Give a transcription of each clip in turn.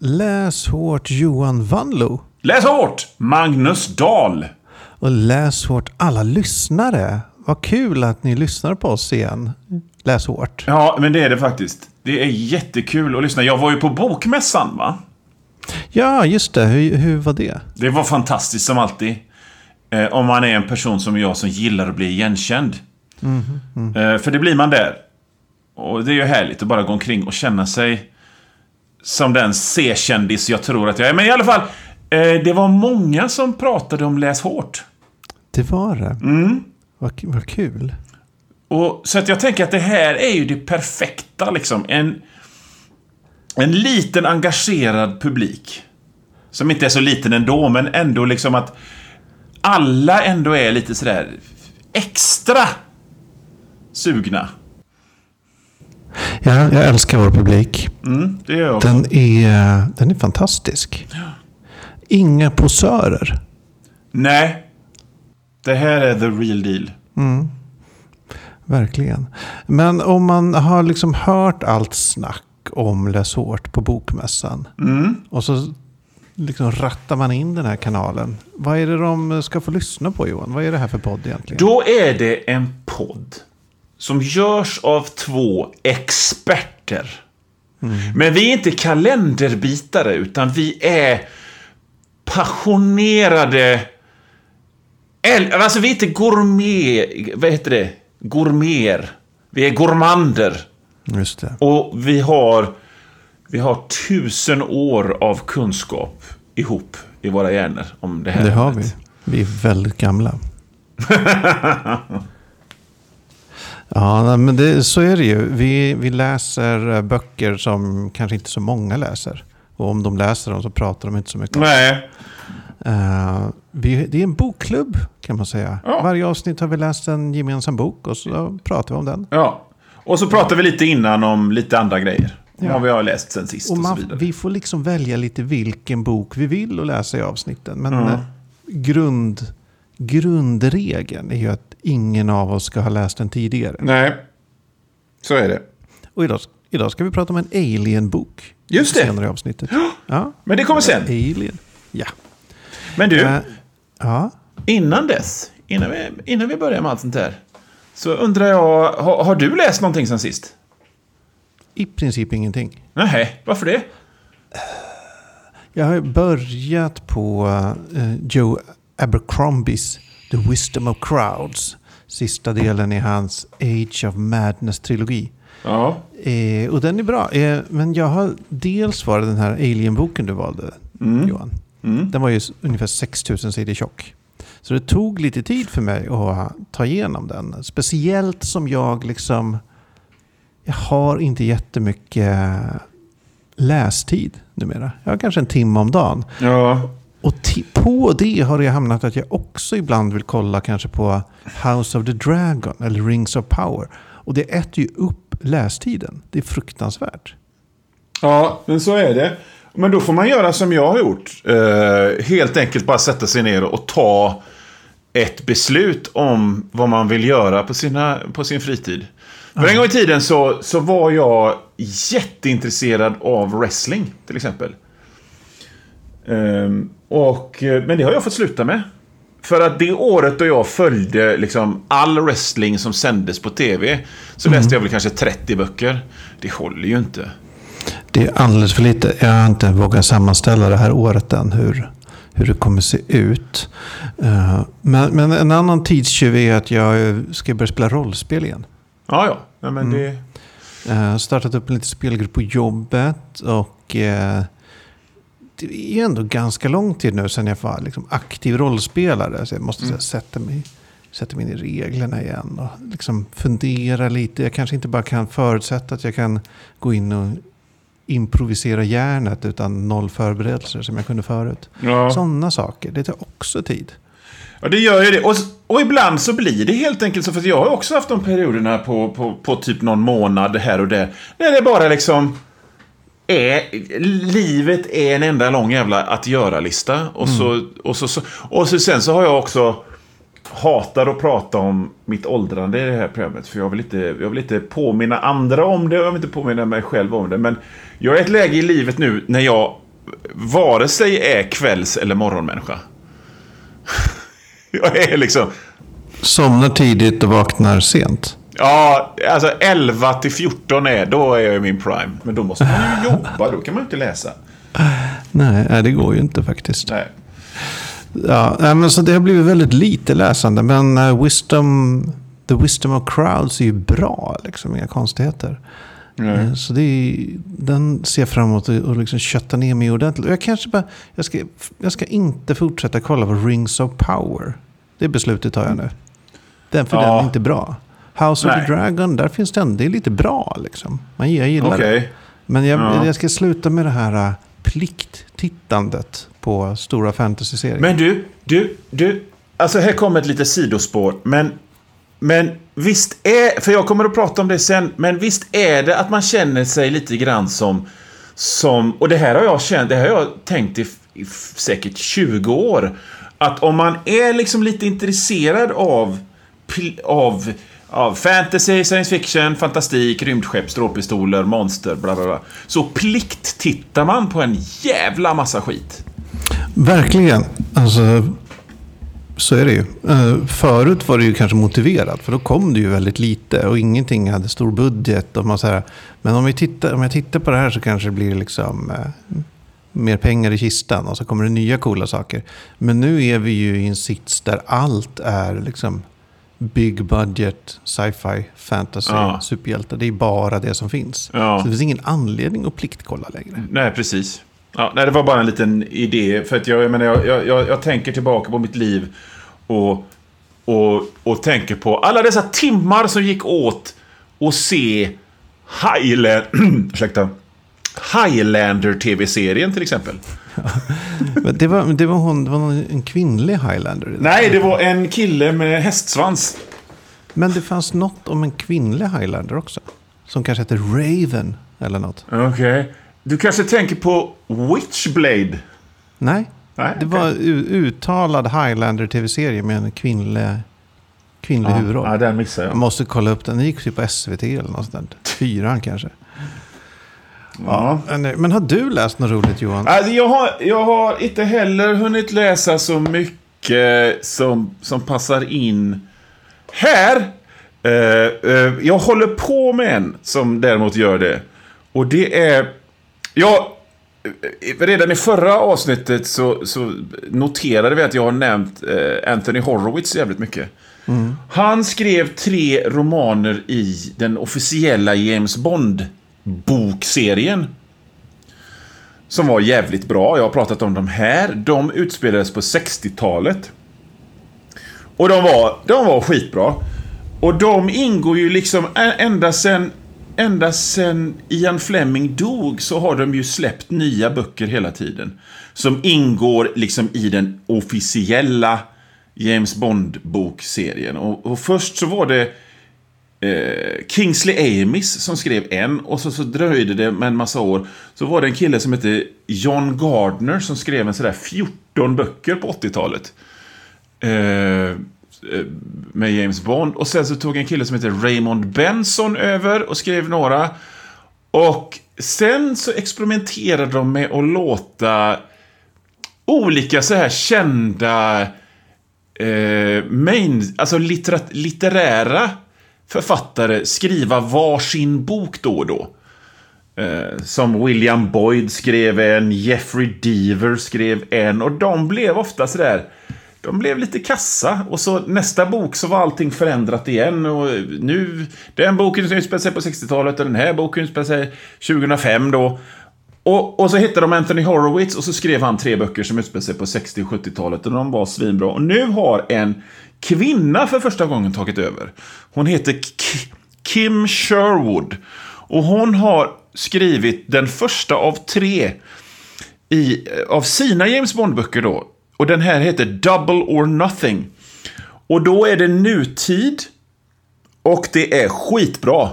Läs hårt Johan Vanlo. Läs hårt! Magnus Dahl. Och läs hårt alla lyssnare. Vad kul att ni lyssnar på oss igen. Läs hårt. Ja, men det är det faktiskt. Det är jättekul att lyssna. Jag var ju på Bokmässan, va? Ja, just det. Hur, hur var det? Det var fantastiskt som alltid. Eh, om man är en person som jag som gillar att bli igenkänd. Eh, för det blir man där. Och det är ju härligt att bara gå omkring och känna sig som den C-kändis jag tror att jag är. Men i alla fall, eh, det var många som pratade om Läs hårt. Det var det. Vad, vad kul. Och, så att jag tänker att det här är ju det perfekta liksom. En, en liten engagerad publik. Som inte är så liten ändå, men ändå liksom att alla ändå är lite sådär extra sugna. Ja, jag älskar vår publik. Mm, det gör jag också. Den är, den är fantastisk. Inga posörer. Nej. Det här är the real deal. Verkligen. Men om man har liksom hört allt snack om Läs hårt på Bokmässan. Och så liksom rattar man in den här kanalen. Vad är det de ska få lyssna på Johan? Vad är det här för podd egentligen? Då är det en podd som görs av två experter. Men vi är inte kalenderbitare, utan vi är passionerade... Alltså, vi är inte gourmet... Vad heter det? Gourmeter. Vi är gourmander. Just det. Och vi har, vi har tusen år av kunskap ihop i våra hjärnor om det här. Det har vi. Vi är väldigt gamla. ja, men det, så är det ju. Vi, vi läser eh, böcker som kanske inte så många läser. Och om de läser dem så pratar de inte så mycket om Nej. Eh, vi, Det är en bokklubb kan man säga. Ja. Varje avsnitt har vi läst en gemensam bok och så pratar vi om den. Ja. Och så pratar vi lite innan om lite andra grejer. Ja. vad vi har läst sen sist och, Och så man, vidare. vi får liksom välja lite vilken bok vi vill att läsa i avsnitten. Men eh, grund, grundregeln är ju att ingen av oss ska ha läst den tidigare. Nej. Så är det. Och idag, idag ska vi prata om en alien-bok. Just det. Senare i avsnittet. Ja. Men det kommer sen. Alien. Ja. Men du, Eh, ja. innan dess, innan vi, innan vi börjar med allt sånt här. Så undrar jag, har, har du läst någonting sen sist? I princip ingenting. Nej, varför det? Jag har börjat på eh, Joe Abercrombies The Wisdom of Crowds. Sista delen i hans Age of Madness-trilogi. Ja. Eh, och den är bra. Eh, men jag har dels varit den här Alien-boken du valde, Johan. Den var ju ungefär 6000 sidor tjock. Så det tog lite tid för mig att ta igenom den. Speciellt som jag liksom... Jag har inte jättemycket lästid numera. Jag har kanske en timme om dagen. Ja. Och på det har det hamnat att jag också ibland vill kolla kanske på House of the Dragon eller Rings of Power. Och det äter ju upp lästiden. Det är fruktansvärt. Ja, men så är det. Men då får man göra som jag har gjort. Eh, helt enkelt bara sätta sig ner och ta ett beslut om vad man vill göra på, sina, på sin fritid. För en gång i tiden så, så var jag jätteintresserad av wrestling, till exempel. Ehm, och, eh, men det har jag fått sluta med. För att det året då jag följde liksom all wrestling som sändes på tv så läste jag väl kanske 30 böcker. Det håller ju inte. Det är alldeles för lite. Jag har inte vågat sammanställa det här året än. Hur, hur det kommer se ut. Eh, men, men en annan tidstjuv är att jag ska börja spela rollspel igen. Ja, ja. ja men det... Jag har startat upp en liten spelgrupp på jobbet. Och det är ändå ganska lång tid nu sedan jag var liksom aktiv rollspelare. Så jag måste Mm. så här, sätta, mig, sätta mig in i reglerna igen. Och liksom fundera lite. Jag kanske inte bara kan förutsätta att jag kan gå in och improvisera hjärnet utan noll förberedelser som jag kunde förut. Ja. Sådana saker. Det tar också tid. ja, det gör ju det. Och, och ibland så blir det helt enkelt så. För jag har också haft de perioderna på, på, på typ någon månad här och där. När det bara liksom... Är, livet är en enda lång jävla att göra-lista. Och, så, och, så, så, och så sen så har jag också hatar att prata om mitt åldrande i det här programmet. För jag vill, inte, jag vill inte påminna andra om det och jag vill inte påminna mig själv om det. Men jag är i ett läge i livet nu när jag vare sig är kvälls eller morgonmänniska. jag är liksom... Somnar tidigt och vaknar sent. Ja, alltså 11 till 14 är, då är jag i min prime. Men då måste man ju jobba, då kan man ju inte läsa. Nej, det går ju inte faktiskt. Nej. Ja, men så det har blivit väldigt lite läsande. Men uh, Wisdom, The Wisdom of Crowds är ju bra, liksom, inga konstigheter. Mm. Så det är, den ser jag fram emot att liksom kötta ner mig ordentligt. Jag kanske bara, jag ska, jag ska inte fortsätta kolla på Rings of Power. Det beslutet tar jag nu. Den, för ja. den är inte bra. House Nej. of the Dragon, där finns den. Det är lite bra liksom. Man, jag gillar okay. det. Men jag, ja. jag ska sluta med det här uh, plikttittandet på stora fantasy-serier. Men du, du, du. Alltså här kommer ett litet sidospår. Men, men visst är, för jag kommer att prata om det sen, men visst är det att man känner sig lite grann som, som och det här har jag känt, det här har jag tänkt i, i säkert 20 år. Att om man är liksom lite intresserad av, av av fantasy, science fiction, fantastik, rymdskepp, strålpistoler, monster, bla bla bla. Så plikt tittar man på en jävla massa skit. Verkligen. Alltså, så är det ju. Eh, förut var det ju kanske motiverat, för då kom det ju väldigt lite och ingenting hade stor budget. Och man så här, men om, vi tittar, om jag tittar på det här så kanske det blir liksom eh, mer pengar i kistan och så kommer det nya coola saker. Men nu är vi ju i en sits där allt är liksom big budget, sci-fi, fantasy, ja. superhjältar. Det är bara det som finns. Ja. Så det finns ingen anledning att pliktkolla längre. Nej, precis. Ja, nej, det var bara en liten idé. För att jag, jag, menar, jag, jag, jag tänker tillbaka på mitt liv och, och, och tänker på alla dessa timmar som gick åt att se Highland, Highlander-tv-serien till exempel. Det, var, det, var hon, det var en kvinnlig Highlander? Nej, det var en kille med hästsvans. Men det fanns något om en kvinnlig Highlander också. Som kanske heter Raven eller något. Okej. Okay. Du kanske tänker på Witchblade? Nej. Nej det okay. var uttalad Highlander-tv-serie med en kvinnlig, kvinnlig ja, huvudroll. Ja, den missade jag. Jag måste kolla upp den. Den gick typ på SVT eller något sånt. Fyran kanske. Ja. Men har du läst något roligt Johan? Alltså, jag, har, jag har inte heller hunnit läsa så mycket som, som passar in här. Uh, uh, jag håller på med en som däremot gör det. Och det är... Ja, redan i förra avsnittet så, så noterade vi att jag har nämnt uh, Anthony Horowitz jävligt mycket. Mm. Han skrev tre romaner i den officiella James Bond bokserien. Som var jävligt bra. Jag har pratat om de här. De utspelades på 60-talet. Och de var, de var skitbra. Och de ingår ju liksom ända sen ända sen Ian Fleming dog så har de ju släppt nya böcker hela tiden. Som ingår liksom i den officiella James Bond-bokserien. Och, och först så var det eh, Kingsley Amis som skrev en och så, så dröjde det med en massa år. Så var det en kille som hette John Gardner som skrev en sådär 14 böcker på 80-talet. Eh, eh, med James Bond. Och sen så tog en kille som heter Raymond Benson över och skrev några. Och sen så experimenterade de med att låta olika så här kända eh, main, alltså litterat, litterära författare skriva varsin bok då och då. Eh, som William Boyd skrev en, Jeffrey Deaver skrev en och de blev ofta sådär de blev lite kassa och så nästa bok så var allting förändrat igen och nu den boken utspelar sig på 60-talet och den här boken utspelar sig 2005 då. Och, och så hittade de Anthony Horowitz och så skrev han tre böcker som utspelar sig på 60 och 70-talet och de var svinbra. Och nu har en kvinna för första gången tagit över. Hon heter K Kim Sherwood. Och hon har skrivit den första av tre i, eh, av sina James Bond-böcker då. Och den här heter Double or Nothing. Och då är det nutid. Och det är skitbra.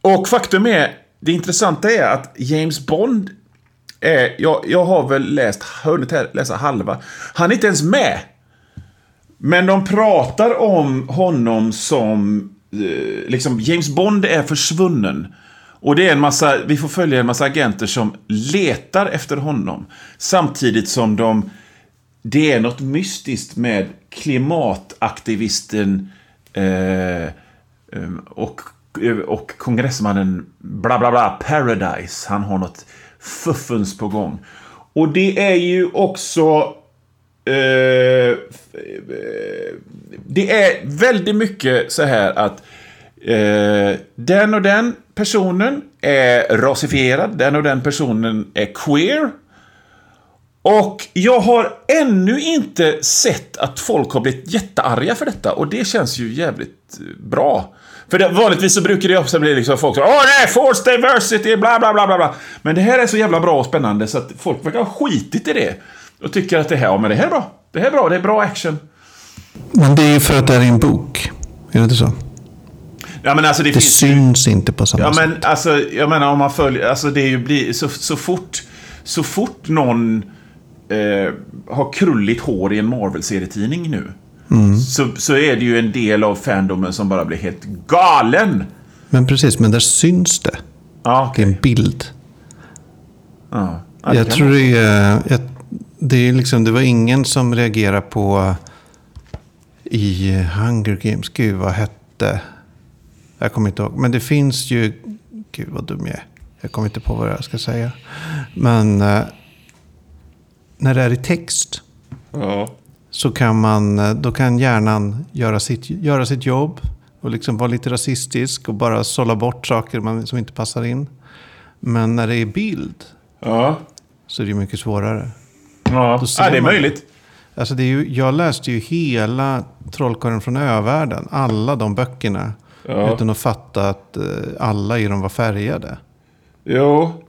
Och faktum är, det intressanta är att James Bond är, jag, jag har väl läst, hunnit läsa halva. Han är inte ens med. Men de pratar om honom som, eh, liksom, James Bond är försvunnen. Och det är en massa, vi får följa en massa agenter som letar efter honom. Samtidigt som de, det är något mystiskt med klimataktivisten eh, eh och, eh, och kongressmannen bla bla bla Paradise. Han har något fuffens på gång. Och det är ju också Uh, det är väldigt mycket så här att eh, den och den personen är rasifierad, den och den personen är queer. Och jag har ännu inte sett att folk har blivit jättearga för detta och det känns ju jävligt eh, bra. För det, vanligtvis så brukar det också bli liksom folk som Åh nej, force diversity, bla bla bla bla Men det här är så jävla bra och spännande så att folk verkar ha skitit i det. Och tycker att det här, ja men det här är bra. Det här är bra, det är bra action. Men det är ju för att det är en bok. Är det inte så? Ja, men alltså det, det finns syns inte på samma ja, sätt. Men, alltså, jag menar om man följer, alltså det är ju blir, så, så fort, så fort någon eh, har krulligt hår i en Marvel-serietidning nu. Mm. Så, så är det ju en del av fandomen som bara blir helt galen. Men precis, men där syns det. Ah, okay. Det är en bild. Ah, jag tror det är... Jag det, är liksom, det var ingen som reagerade på i Hunger Games. Gud, vad hette... Jag kommer inte ihåg. Men det finns ju... Gud, vad dum jag är. Jag kommer inte på vad jag ska säga. Men eh, när det är i text. Ja. Så kan man... Eh, då kan hjärnan göra sitt, göra sitt jobb. Och liksom vara lite rasistisk. Och bara sålla bort saker som inte passar in. Men när det är bild. Ja. Så är det mycket svårare. Ja, ja det är möjligt. Alltså det är ju, jag läste ju hela Trollkarlen från övärlden. Alla de böckerna. Ja. Utan att fatta att eh, alla i dem var färgade. Jo.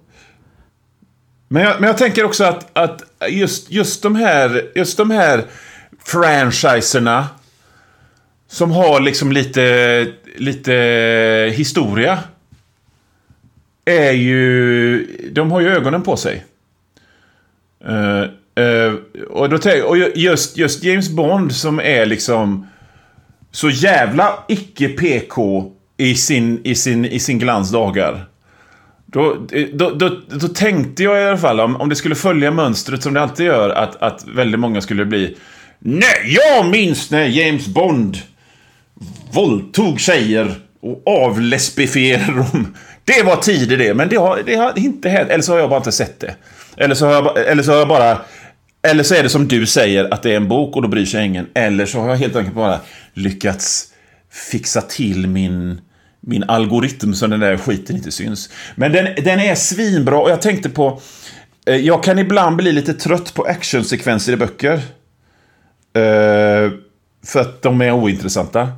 Men jag, men jag tänker också att, att just, just, de här, just de här franchiserna. Som har liksom lite, lite historia. Är ju... De har ju ögonen på sig. Uh, Uh, och, då och just, just James Bond som är liksom så jävla icke-PK i sin, i, sin, i sin glans dagar. Då, då, då, då, tänkte jag i alla fall, om, om det skulle följa mönstret som det alltid gör, att, att väldigt många skulle bli Nej, jag minns när James Bond våldtog tjejer och avlesbifierade dem. Det var tider det, men det har, det har inte hänt. Eller så har jag bara inte sett det. Eller så har jag, eller så har jag bara eller så är det som du säger, att det är en bok och då bryr sig ingen. Eller så har jag helt enkelt bara lyckats fixa till min, min algoritm så den där skiten inte syns. Men den, den är svinbra och jag tänkte på... Eh, jag kan ibland bli lite trött på actionsekvenser i böcker. Eh, för att de är ointressanta.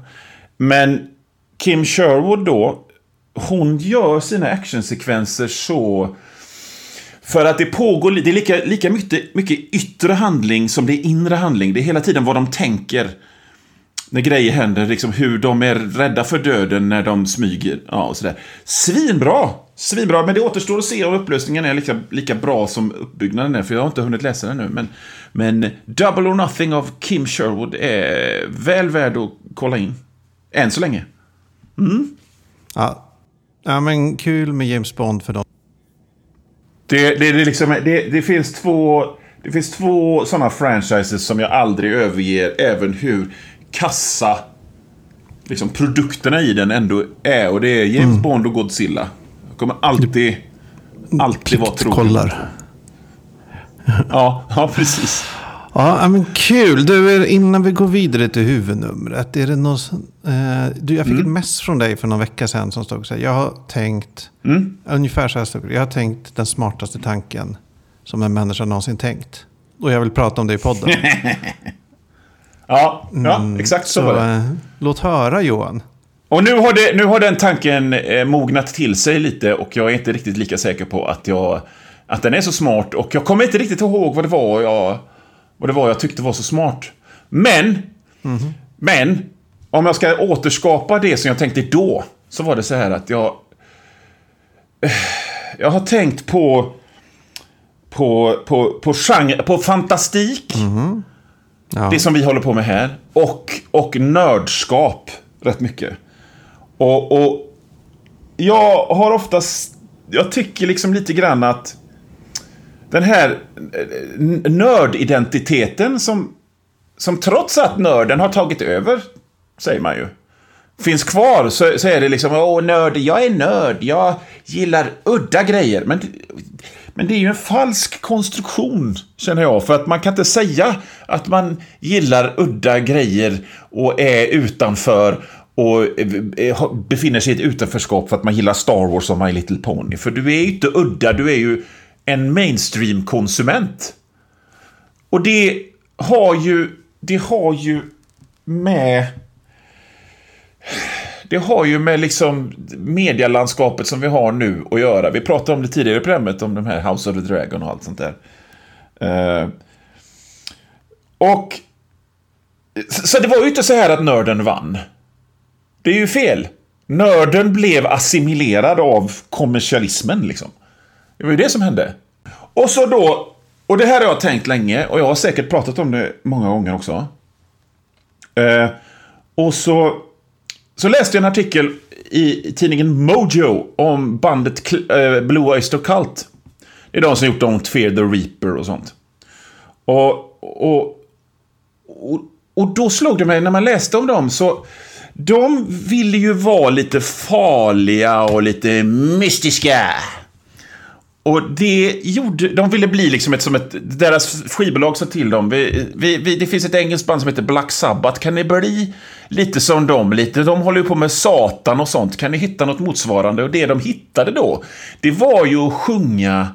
Men Kim Sherwood då, hon gör sina actionsekvenser så för att det pågår, det är lika, lika mycket, mycket yttre handling som det är inre handling. Det är hela tiden vad de tänker när grejer händer, liksom hur de är rädda för döden när de smyger. Ja, och sådär. Svinbra! Svinbra, men det återstår att se om upplösningen är lika, lika bra som uppbyggnaden är, för jag har inte hunnit läsa den nu. Men, men Double or Nothing av Kim Sherwood är väl värd att kolla in. Än så länge. Mm. Ja. ja, men kul med James Bond för dem det, det, det, liksom, det, det finns två... Det finns två sådana franchises som jag aldrig överger, även hur kassa liksom, produkterna i den ändå är. Och det är James mm. Bond och Godzilla. Jag kommer alltid, alltid vara trogen. kollar. Ja, ja, precis. Ja, men kul. Du, innan vi går vidare till huvudnumret. Är det något, eh, du, jag fick mm. ett mess från dig för någon vecka sedan som stod så här. Jag har tänkt, mm. ungefär så här stod Jag har tänkt den smartaste tanken som en människa någonsin tänkt. Och jag vill prata om det i podden. ja, ja, mm, exakt så, så var det. Eh, låt höra Johan. Och nu har, det, nu har den tanken eh, mognat till sig lite och jag är inte riktigt lika säker på att, jag, att den är så smart. Och jag kommer inte riktigt ihåg vad det var jag vad det var jag tyckte var så smart. Men, mm. men, om jag ska återskapa det som jag tänkte då, så var det så här att jag... Jag har tänkt på... På, på, på, genre, på fantastik. Mm. Ja. Det som vi håller på med här. Och, och nördskap rätt mycket. Och, och jag har oftast... Jag tycker liksom lite grann att den här eh, nördidentiteten som, som trots att nörden har tagit över, säger man ju, finns kvar så, så är det liksom, åh nörd, jag är nörd, jag gillar udda grejer. Men, men det är ju en falsk konstruktion, känner jag. För att man kan inte säga att man gillar udda grejer och är utanför och eh, befinner sig i ett utanförskap för att man gillar Star Wars och My Little Pony. För du är ju inte udda, du är ju en mainstream-konsument. Och det har ju, det har ju med det har ju med liksom medialandskapet som vi har nu att göra. Vi pratade om det tidigare i programmet, om de här House of the Dragon och allt sånt där. Uh, och... Så det var ju inte så här att nörden vann. Det är ju fel. Nörden blev assimilerad av kommersialismen liksom. Det var ju det som hände. Och så då, och det här har jag tänkt länge och jag har säkert pratat om det många gånger också. Uh, och så så läste jag en artikel i tidningen Mojo om bandet eh, Blue Oyster Cult. Det är de som gjort Don't Fear the Reaper och sånt. Och, och, och, och då slog det mig när man läste om dem så de ville ju vara lite farliga och lite mystiska. Och det gjorde, de ville bli liksom ett, som ett, deras skivbolag sa till dem, vi, vi, vi, det finns ett engelskt band som heter Black Sabbath, kan ni bli lite som de, Lite, de håller ju på med Satan och sånt, kan ni hitta något motsvarande? Och det de hittade då, det var ju att sjunga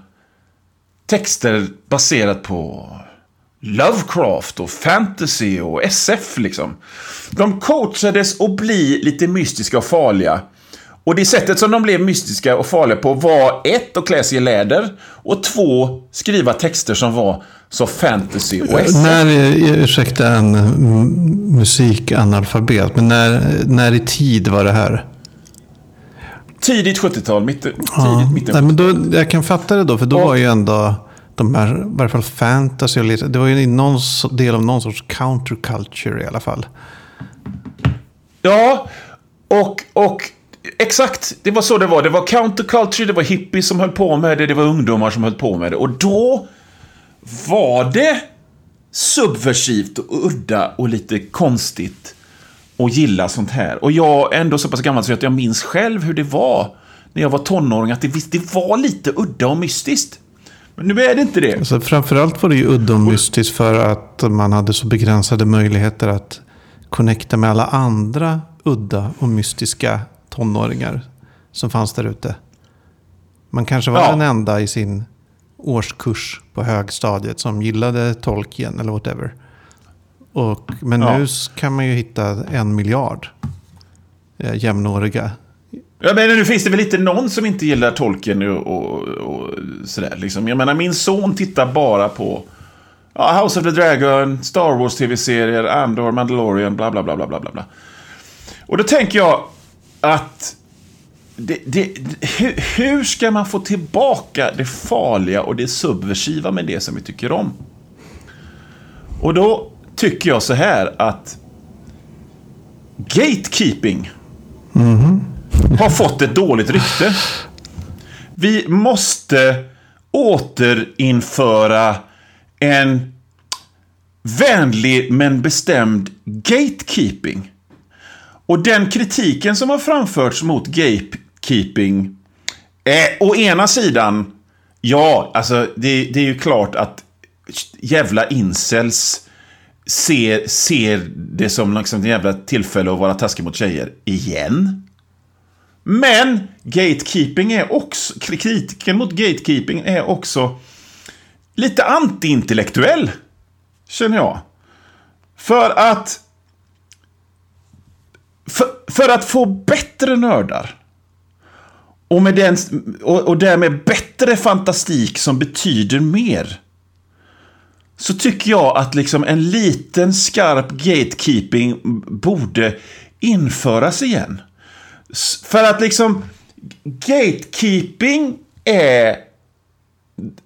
texter baserat på Lovecraft och fantasy och SF liksom. De coachades att bli lite mystiska och farliga. Och det sättet som de blev mystiska och farliga på var ett, att klä sig i läder och två, skriva texter som var så fantasy och SF. När, ursäkta en musikanalfabet, men när, när i tid var det här? Tidigt 70-tal, mitt, tidigt, ja. mitten. Nej, men då, jag kan fatta det då, för då ja. var ju ändå de här, i varje fall fantasy och lite, det var ju någon del av någon sorts counterculture i alla fall. Ja, och, och Exakt, det var så det var. Det var counterculture, det var hippies som höll på med det, det var ungdomar som höll på med det. Och då var det subversivt och udda och lite konstigt att gilla sånt här. Och jag är ändå så pass gammal så att jag minns själv hur det var när jag var tonåring, att det, det var lite udda och mystiskt. Men nu är det inte det. Alltså, framförallt var det ju udda och mystiskt för att man hade så begränsade möjligheter att connecta med alla andra udda och mystiska tonåringar som fanns där ute. Man kanske var ja. den enda i sin årskurs på högstadiet som gillade Tolkien eller whatever. Och, men ja. nu kan man ju hitta en miljard eh, jämnåriga. Ja, men nu finns det väl inte någon som inte gillar Tolkien och, och, och sådär. Liksom. Jag menar, min son tittar bara på ja, House of the Dragon, Star Wars tv-serier, Andor, Mandalorian, bla bla bla bla bla bla. Och då tänker jag, att det, det, hur, hur ska man få tillbaka det farliga och det subversiva med det som vi tycker om? Och då tycker jag så här att gatekeeping mm. har fått ett dåligt rykte. Vi måste återinföra en vänlig men bestämd gatekeeping. Och den kritiken som har framförts mot gatekeeping är å ena sidan, ja, alltså det, det är ju klart att jävla incels ser, ser det som liksom ett jävla tillfälle att vara taskig mot tjejer igen. Men gatekeeping är också, kritiken mot gatekeeping är också lite antiintellektuell, känner jag. För att för, för att få bättre nördar och, med den, och, och därmed bättre fantastik som betyder mer. Så tycker jag att liksom en liten skarp gatekeeping borde införas igen. För att liksom gatekeeping är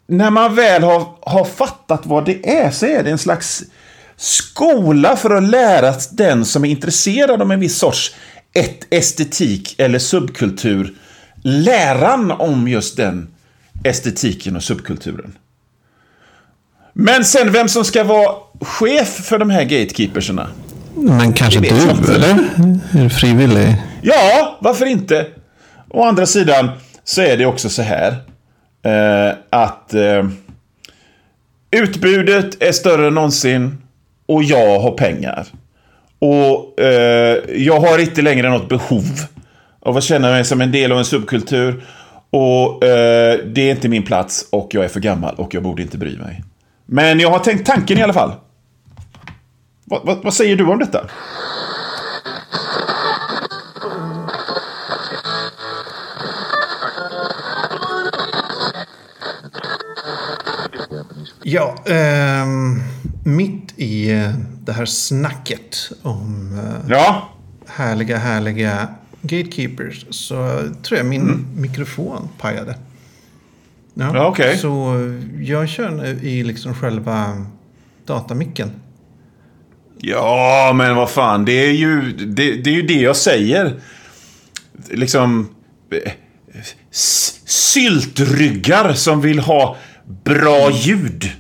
när man väl har, har fattat vad det är så är det en slags skola för att lära den som är intresserad av en viss sorts ett estetik eller subkultur läran om just den estetiken och subkulturen. Men sen vem som ska vara chef för de här gatekeeperserna? Men kanske du, inte. eller? Är du frivillig? Ja, varför inte? Å andra sidan så är det också så här eh, att eh, utbudet är större än någonsin och jag har pengar. Och eh, jag har inte längre något behov av att känna mig som en del av en subkultur. Och eh, det är inte min plats och jag är för gammal och jag borde inte bry mig. Men jag har tänkt tanken i alla fall. Va, va, vad säger du om detta? Ja, ehm, mitt i eh, det här snacket om eh, Ja, härliga, härliga gatekeepers så tror jag min mikrofon pajade. Ja, okej. Så jag kör nu i liksom själva datamicken. Ja, men vad fan. Det är ju det, det, är ju det jag säger. Liksom... eh, Syltryggar som vill ha bra ljud.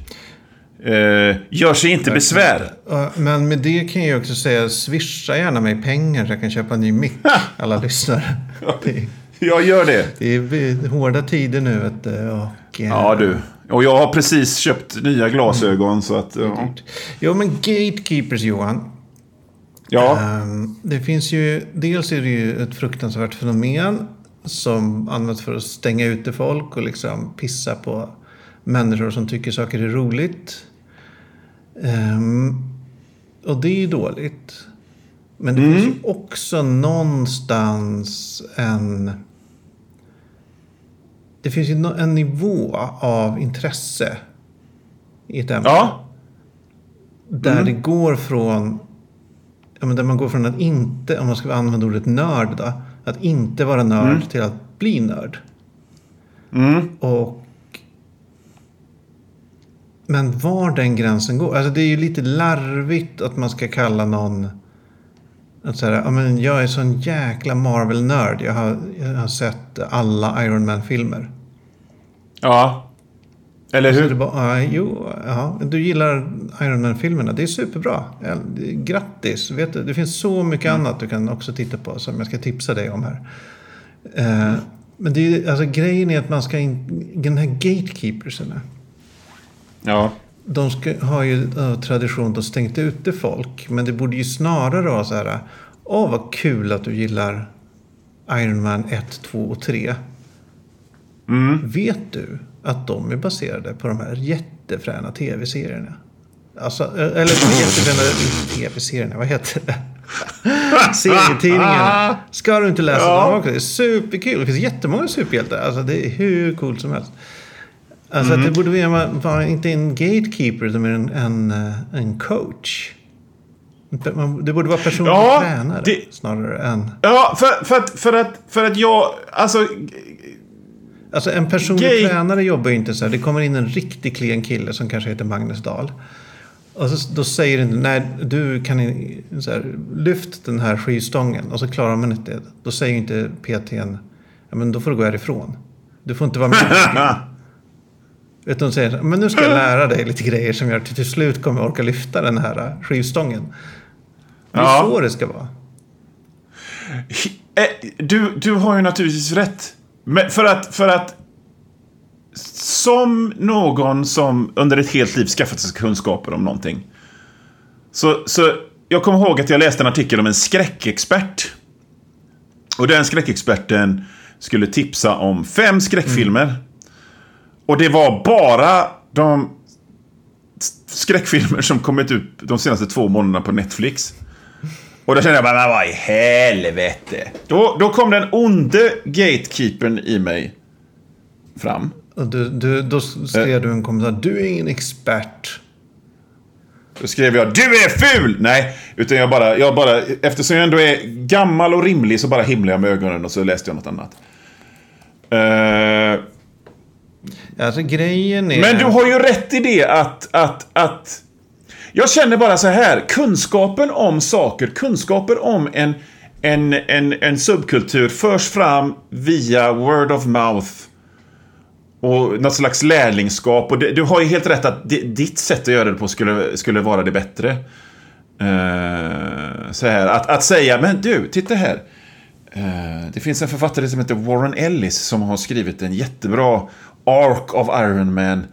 Eh, gör sig inte besvär. Ja, Men med det kan jag också säga, swisha gärna mig pengar så jag kan köpa en ny mick. Alla lyssnare. Det, Jag gör det. det är hårda tider nu du. Och, eh, Ja, du. Och jag har precis köpt nya glasögon så att... Ja. Jo, men gatekeepers Johan. ja. Ehm, det finns ju, dels är det ju ett fruktansvärt fenomen som används för att stänga ute folk och liksom pissa på människor som tycker saker är roligt. Ehm, och det är ju dåligt. Men det finns ju också någonstans en... Det finns ju en nivå av intresse i ett ämne. Ja. Där det går från... Ja, men där man går från att inte, om man ska använda ordet nörd då, att inte vara nörd till att bli nörd. Mm. Och... Men var den gränsen går, alltså det är ju lite larvigt att man ska kalla någon... Att säga, ja men jag är sån jäkla Marvel-nörd. Jag har, jag har sett alla Iron Man-filmer. Ja. Eller Så det hur? bara, ja, jo, ja, du gillar Iron Man-filmerna. Det är superbra. Grattis. Vet du, det finns så mycket annat du kan också titta på som jag ska tipsa dig om här. Eh, men det är, alltså, grejen är att man ska in, den här gatekeeperserna. Ja. De ska, har ju av tradition att stängt ute folk. Men det borde ju snarare vara så här. Åh, vad kul att du gillar Iron Man 1, 2 och 3. Vet du att de är baserade på de här jättefräna tv-serierna? Alltså, eller de jättefräna tv-serierna, vad heter det? Serietidningarna. Ska du inte läsa Ja. dem också? Det är superkul. Det finns jättemånga superhjältar. Alltså, det är hur coolt som helst. Alltså Mm. att det borde vara, vara inte en gatekeeper utan en, en, eh, en coach. Det borde vara personlig Ja, tränare det- snarare än... Ja, för, för, att, för, att, för att jag... Alltså... Alltså en personlig Gay- tränare jobbar ju inte så här. Det kommer in en riktigt klen kille som kanske heter Magnus Dahl. Och så, då säger den nej du kan i- så här, lyft den här skivstången. Och så klarar man inte det. Då säger inte PTn, ja men då får du gå härifrån. Du får inte vara med. Vet du, de säger, men nu ska jag lära dig lite grejer som gör att du till slut kommer orka lyfta den här skivstången. Det är Ja. så det ska vara. Eh, Du, du har ju naturligtvis rätt. Men för att, för att som någon som under ett helt liv skaffat sig kunskaper om någonting. Så, så jag kommer ihåg att jag läste en artikel om en skräckexpert. Och den skräckexperten skulle tipsa om fem skräckfilmer. Och det var bara de skräckfilmer som kommit ut de senaste två månaderna på Netflix. Och då kände jag bara, vad i helvete. Då, då kom den onde gatekeepern i mig fram. Du, du, då skrev du en kommentar, du är ingen expert. Då skrev jag, du är ful! Nej, utan jag bara, jag bara, eftersom jag ändå är gammal och rimlig så bara himlade jag med ögonen och så läste jag något annat. Eh, Alltså grejen är... Men du har ju rätt i det att, att, att... Jag känner bara så här, kunskapen om saker, kunskaper om en, en, en, en subkultur förs fram via word of mouth. Och något slags lärlingskap. Och det, du har ju helt rätt att det, ditt sätt att göra det på skulle, skulle vara det bättre. Uh, så här, att, att säga, men du, titta här. Uh, det finns en författare som heter Warren Ellis som har skrivit en jättebra Ark of Iron Man.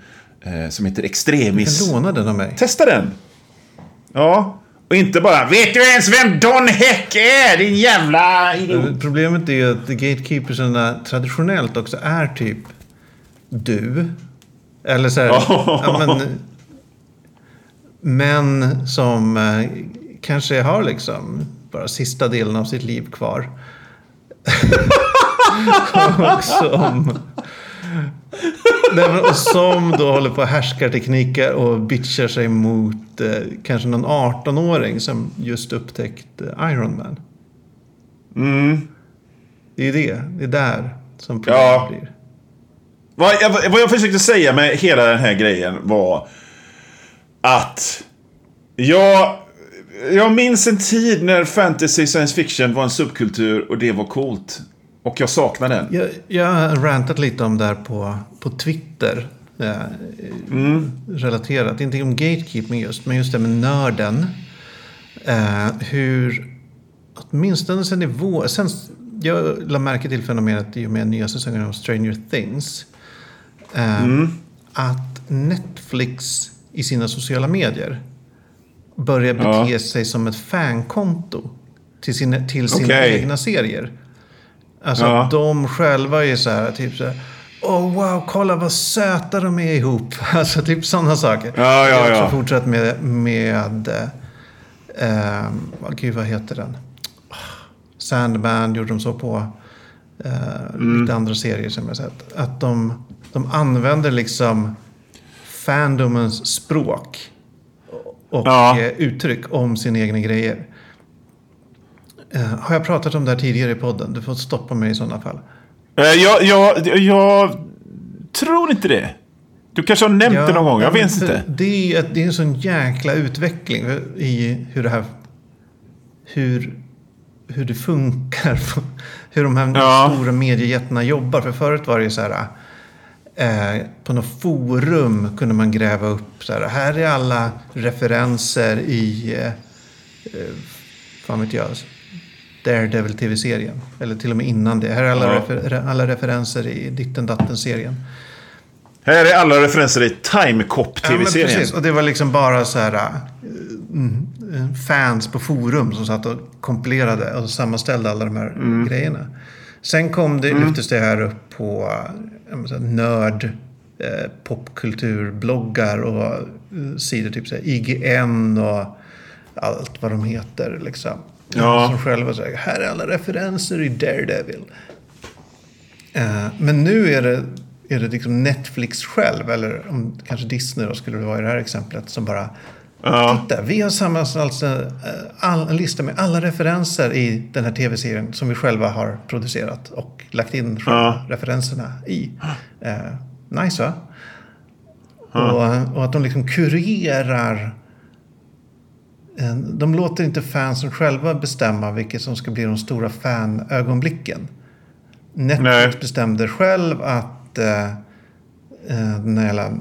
Uh, som heter Extremis. Du kan låna den av mig. Testa den! Ja. Och inte bara Vet du ens vem Don Heck är? Din jävla idiot. Problemet är ju att gatekeepersarna traditionellt också är typ du. Eller så här, ja, men, män som eh, kanske har liksom bara sista delen av sitt liv kvar. och som, nej, och som då håller på härskartekniker och bitchar sig mot eh, kanske någon 18-åring som just upptäckt eh, Iron Man. Mm. Det är det. Det är där som problemet ja. blir. Vad jag, vad jag försökte säga med hela den här grejen var att jag, jag minns en tid när fantasy science fiction var en subkultur och det var coolt. Och jag saknar den. Jag, jag har rantat lite om det här på, på Twitter. Eh, mm. Relaterat, inte om gatekeeping just, men just det med nörden. Eh, hur, åtminstone sen nivå, sen, jag la märke till fenomenet i och med nya säsongen av Stranger Things. Eh, mm. Att Netflix i sina sociala medier börjar bete ja. sig som ett fankonto till, sin, till sina okay. egna serier. Alltså ja. de själva är så här, typ så här. Oh wow, kolla vad söta de är ihop. Alltså typ sådana saker. Ja, ja, Jag har också fortsatt med, med eh, gud vad heter den? Sandman gjorde de så på. Eh, mm. Lite andra serier som jag sett. Att de, de använder liksom fandomens språk. Och ja. Eh, uttryck om sina egna grejer. Uh, har jag pratat om det här tidigare i podden? Du får stoppa mig i sådana fall. Uh, jag, jag, jag tror inte det. Du kanske har nämnt ja, det någon gång, jag vet inte. Det är, det är en sån jäkla utveckling i hur det här... Hur, hur det funkar. Hur de här ja. stora mediejättarna jobbar. För förut var det ju så här... Eh, på något forum kunde man gräva upp så här. Här är alla referenser i... Eh, eh fan vet jag Daredevil-tv-serien. Eller till och med innan det. Här är alla, ja. refer alla referenser i ditten datten-serien. Här är alla referenser i Timecop-tv-serien. Ja, precis. och det var liksom bara så här... Mm, fans på forum som satt och kompilerade och sammanställde alla de här mm. grejerna. Sen kom det, mm. lyftes det här upp på äh, nörd, eh, popkulturbloggar och eh, sidor typ så här, IGN och allt vad de heter. Liksom. Ja. Som själva säger, här är alla referenser i Daredevil. Uh, men nu är det, är det liksom Netflix själv, eller om kanske Disney då skulle det vara i det här exemplet, som bara Ja. Titta, vi har sammanställt eh, en lista med alla referenser i den här tv-serien som vi själva har producerat och lagt in ja. referenserna i. Uh, nice va? Ja. Och, och, att de liksom kurerar Eh, de låter inte fansen själva bestämma vilket som ska bli de stora fanögonblicken. Netflix Nej. bestämde själv att eh, eh den här eh,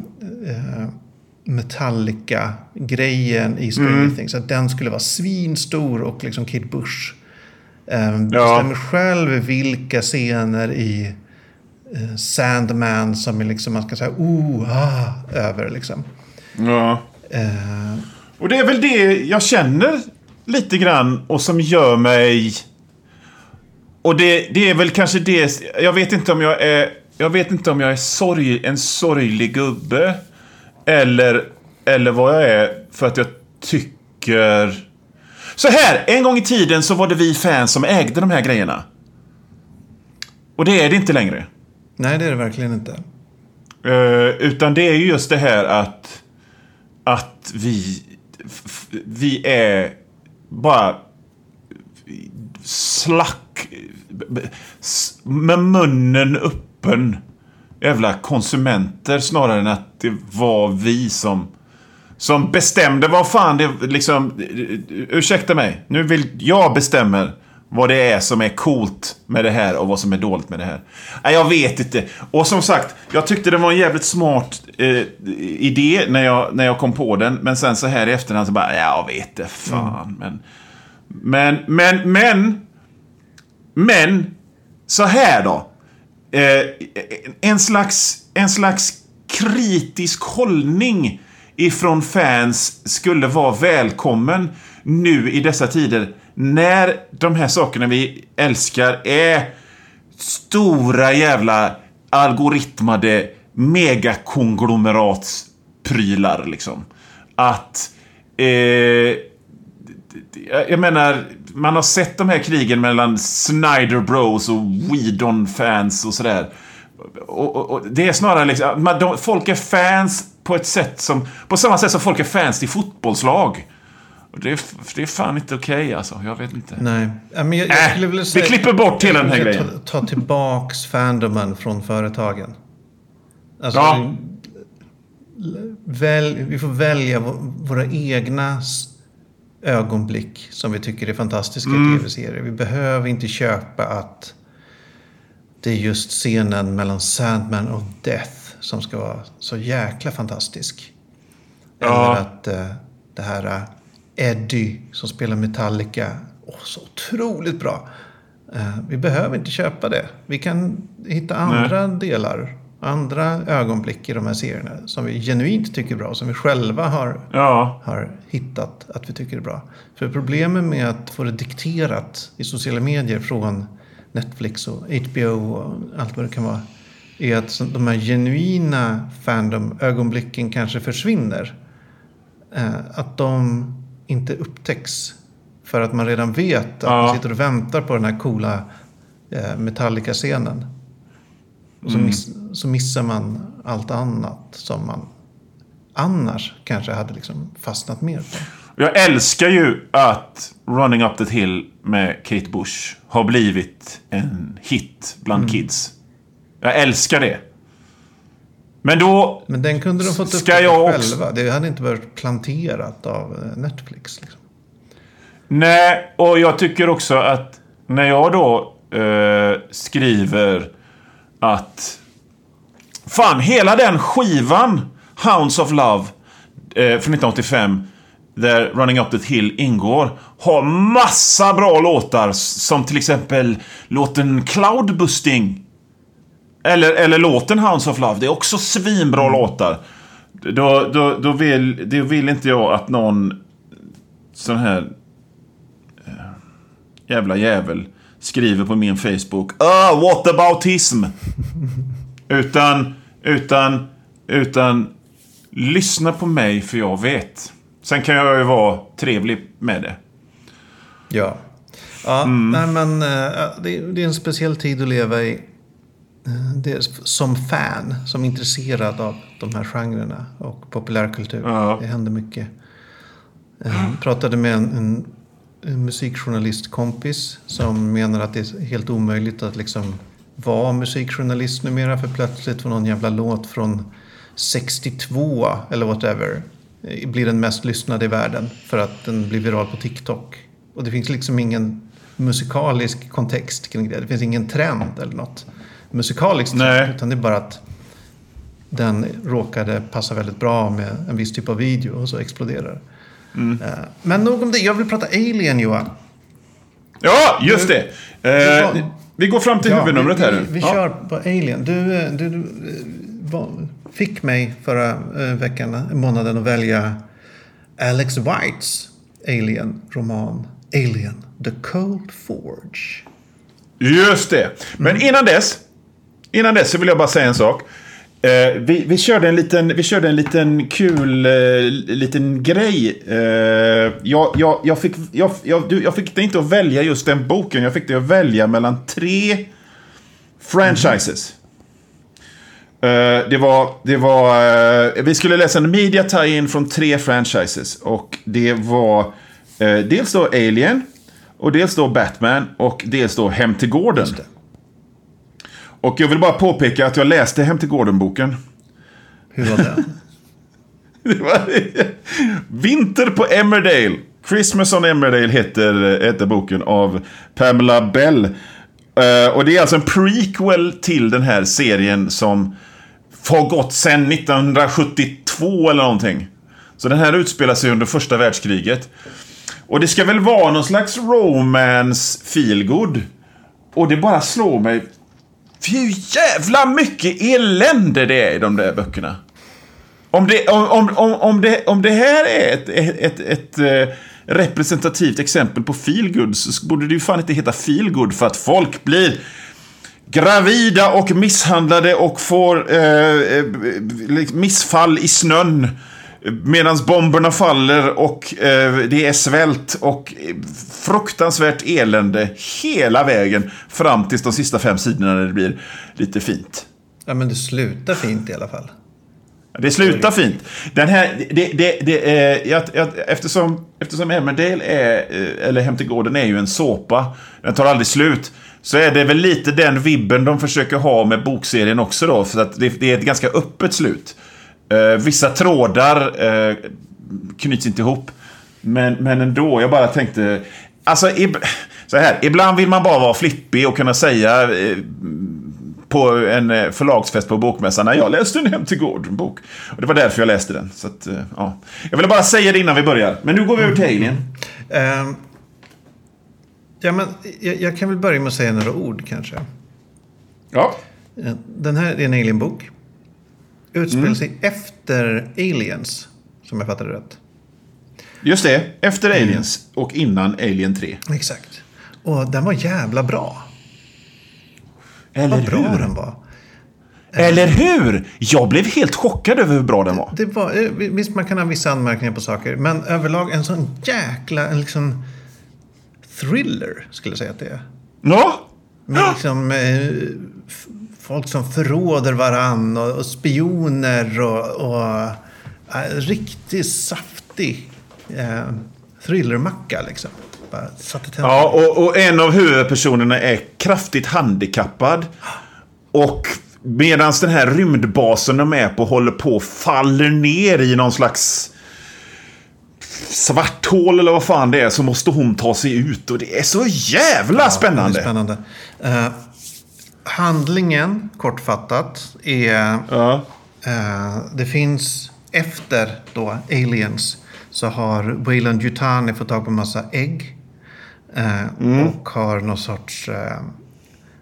Metallica-grejen i Stranger mm. Things, att den skulle vara svinstor och liksom Kid Bush. Eh, ja. Bestämmer själv vilka scener i eh, Sandman som är liksom, man ska säga, oh, ah, över liksom. Ja. Eh, och det är väl det jag känner lite grann och som gör mig... Och det, det är väl kanske det... Jag vet inte om jag är... Jag vet inte om jag är sorg, en sorglig gubbe. Eller, eller vad jag är för att jag tycker... Så här, en gång i tiden så var det vi fans som ägde de här grejerna. Och det är det inte längre. Nej, det är det verkligen inte. Uh, utan det är ju just det här att... Att vi vi är bara slack med munnen öppen. Jävla konsumenter snarare än att det var vi som som bestämde. Vad fan det liksom ursäkta mig. Nu vill jag bestämmer vad det är som är coolt med det här och vad som är dåligt med det här. Nej, jag vet inte. Och som sagt, jag tyckte det var en jävligt smart eh, idé när jag, när jag kom på den. Men sen så här i efterhand så bara, jag vet det fan. Men, men, men, men, men, så här då. Eh, en, slags, en slags kritisk hållning ifrån fans skulle vara välkommen nu i dessa tider när de här sakerna vi älskar är stora jävla algoritmade megakonglomeratsprylar liksom. Att... Eh, jag menar, man har sett de här krigen mellan Snyder Bros och Weedon-fans och sådär. Och, och, och, det är snarare liksom, man, de, folk är fans på ett sätt som... På samma sätt som folk är fans till fotbollslag. Det är, det är fan inte okej okay, alltså. Jag vet inte. Nej. Men jag, jag skulle vilja säga, vi klipper bort hela den här grejen. Ta, ta tillbaks fandomen från företagen. Alltså, ja. väl, vi får välja våra egna ögonblick som vi tycker är fantastiska mm. tv-serier. Vi behöver inte köpa att det är just scenen mellan Sandman och Death som ska vara så jäkla fantastisk. Ja. Eller att uh, det här uh, Eddie som spelar Metallica, oh, så otroligt bra. Uh, vi behöver inte köpa det. Vi kan hitta andra Nej. delar, andra ögonblick i de här serierna som vi genuint tycker är bra, som vi själva har, ja. har hittat att vi tycker är bra. För problemet med att få det dikterat i sociala medier från Netflix och HBO och allt vad det kan vara är att de här genuina fandom-ögonblicken kanske försvinner. Eh, att de inte upptäcks. För att man redan vet att ja. man sitter och väntar på den här coola eh, Metallica-scenen. Och så, mm. miss, så missar man allt annat som man annars kanske hade liksom fastnat mer på. Jag älskar ju att Running Up the Hill med Kate Bush har blivit en hit bland mm. kids. Jag älskar det. Men då... Men den kunde de fått upp själva. Också... Det hade inte varit planterat av eh, Netflix. Liksom. Nej, och jag tycker också att när jag då eh, skriver att... Fan, hela den skivan, Hounds of Love, eh, från 1985, där Running Up the Hill ingår, har massa bra låtar. Som till exempel låten Cloudbusting eller, eller låten Hounds of Love. Det är också svinbra mm. låtar. Då, då, då, vill, då vill inte jag att någon sån här äh, jävla jävel skriver på min Facebook Ah, what aboutism? utan, utan, utan lyssna på mig för jag vet. Sen kan jag ju vara trevlig med det. Ja. Ja, mm. nej, men det, det är en speciell tid att leva i. Eh, det, som fan, som intresserad av de här genrerna och populärkultur. Ja. Det händer mycket. Jag eh, pratade med en, en, en musikjournalistkompis som menar att det är helt omöjligt att liksom vara musikjournalist numera för plötsligt får någon jävla låt från 62 eller whatever eh, blir den mest lyssnade i världen för att den blir viral på TikTok. Och det finns liksom ingen musikalisk kontext kring det. Det finns ingen trend eller något musikaliskt. Nej. Utan det är bara att den råkade passa väldigt bra med en viss typ av video och så exploderar mm. Eh, men nog om det. Jag vill prata Alien Johan. Ja, just det. Eh, vi går fram till ja, huvudnumret här nu. Vi, vi ja. kör på Alien. Du, eh, du, du var, fick mig förra veckan, månaden att välja Alex Whites Alien-roman Alien, The Cold Forge. Just det. Men mm. innan dess Innan dess så vill jag bara säga en sak. Eh, vi, vi, körde en liten, vi körde en liten kul eh, liten grej. Eh, jag, jag, jag, fick, jag, jag, jag fick det inte att välja just den boken. Jag fick det att välja mellan tre franchises. Mm. det var, det var, eh, vi skulle läsa en media tie-in från tre franchises. Och det var eh, dels då Alien, och dels då Batman och dels då Hem till gården. Och jag vill bara påpeka att jag läste Hem till Gården-boken. Hur var det? det var Vinter på Emmerdale. Christmas on Emmerdale heter, heter boken av Pamela Bell. Uh, och det är alltså en prequel till den här serien som har gått sedan 1972 eller någonting. Så den här utspelar sig under första världskriget. Och det ska väl vara någon slags romance feelgood. Och det bara slår mig. Fy jävla mycket elände det är i de där böckerna. Om det, om, om, om, det, om det här är ett, ett, ett, ett eh, representativt exempel på feelgood så borde det ju fan inte heta feelgood för att folk blir gravida och misshandlade och får eh, eh liksom missfall i snön. Medan bomberna faller och eh, det är svält och fruktansvärt elände hela vägen fram tills de sista fem sidorna när det blir lite fint. Ja, men det slutar fint i alla fall. Det slutar fint. Den här, det, det, det, eh, jag, jag, eftersom, eftersom Emmerdale är, eh, eller Hem till gården är ju en såpa, den tar aldrig slut, så är det väl lite den vibben de försöker ha med bokserien också då, för att det, det är ett ganska öppet slut. Eh, vissa trådar eh, knyts inte ihop, men, men ändå, jag bara tänkte, alltså, så här, ibland vill man bara vara flippig och kunna säga eh, på en eh, förlagsfest på Bokmässan när jag läste en Hem till Gården-bok. Och det var därför jag läste den. Så att, eh, ja. Jag ville bara säga det innan vi börjar. Men nu går vi över till Alien. Mm. Uh, ja, men jag, jag, kan väl börja med att säga några ord kanske. Ja. Den här är en Alien-bok. Utspelar mm. sig efter Aliens, som jag fattar det rätt. Just det, efter Aliens mm. och innan Alien 3. Exakt. Och den var jävla bra. Eller Vad bra hur? den var. Eller hur? Jag blev helt chockad över hur bra den var. Det var eh, visst, man kan ha vissa anmärkningar på saker. Men överlag en sån jäkla en liksom, thriller, skulle jag säga att det är. Ja. Med liksom, eh, folk som förråder varann och, och spioner och, och eh, riktigt saftig eh, thrillermacka liksom. Ja, och, och, en av huvudpersonerna är kraftigt handikappad. Och medan den här rymdbasen de är på håller på faller ner i någon slags svart hål eller vad fan det är så måste hon ta sig ut. Och det är så jävla ja, spännande. Spännande. Uh, handlingen, kortfattat, är... Ja. Uh, det finns efter då Aliens så har Wayland Yutani fått tag på en massa ägg Eh, mm. Och har någon sorts eh,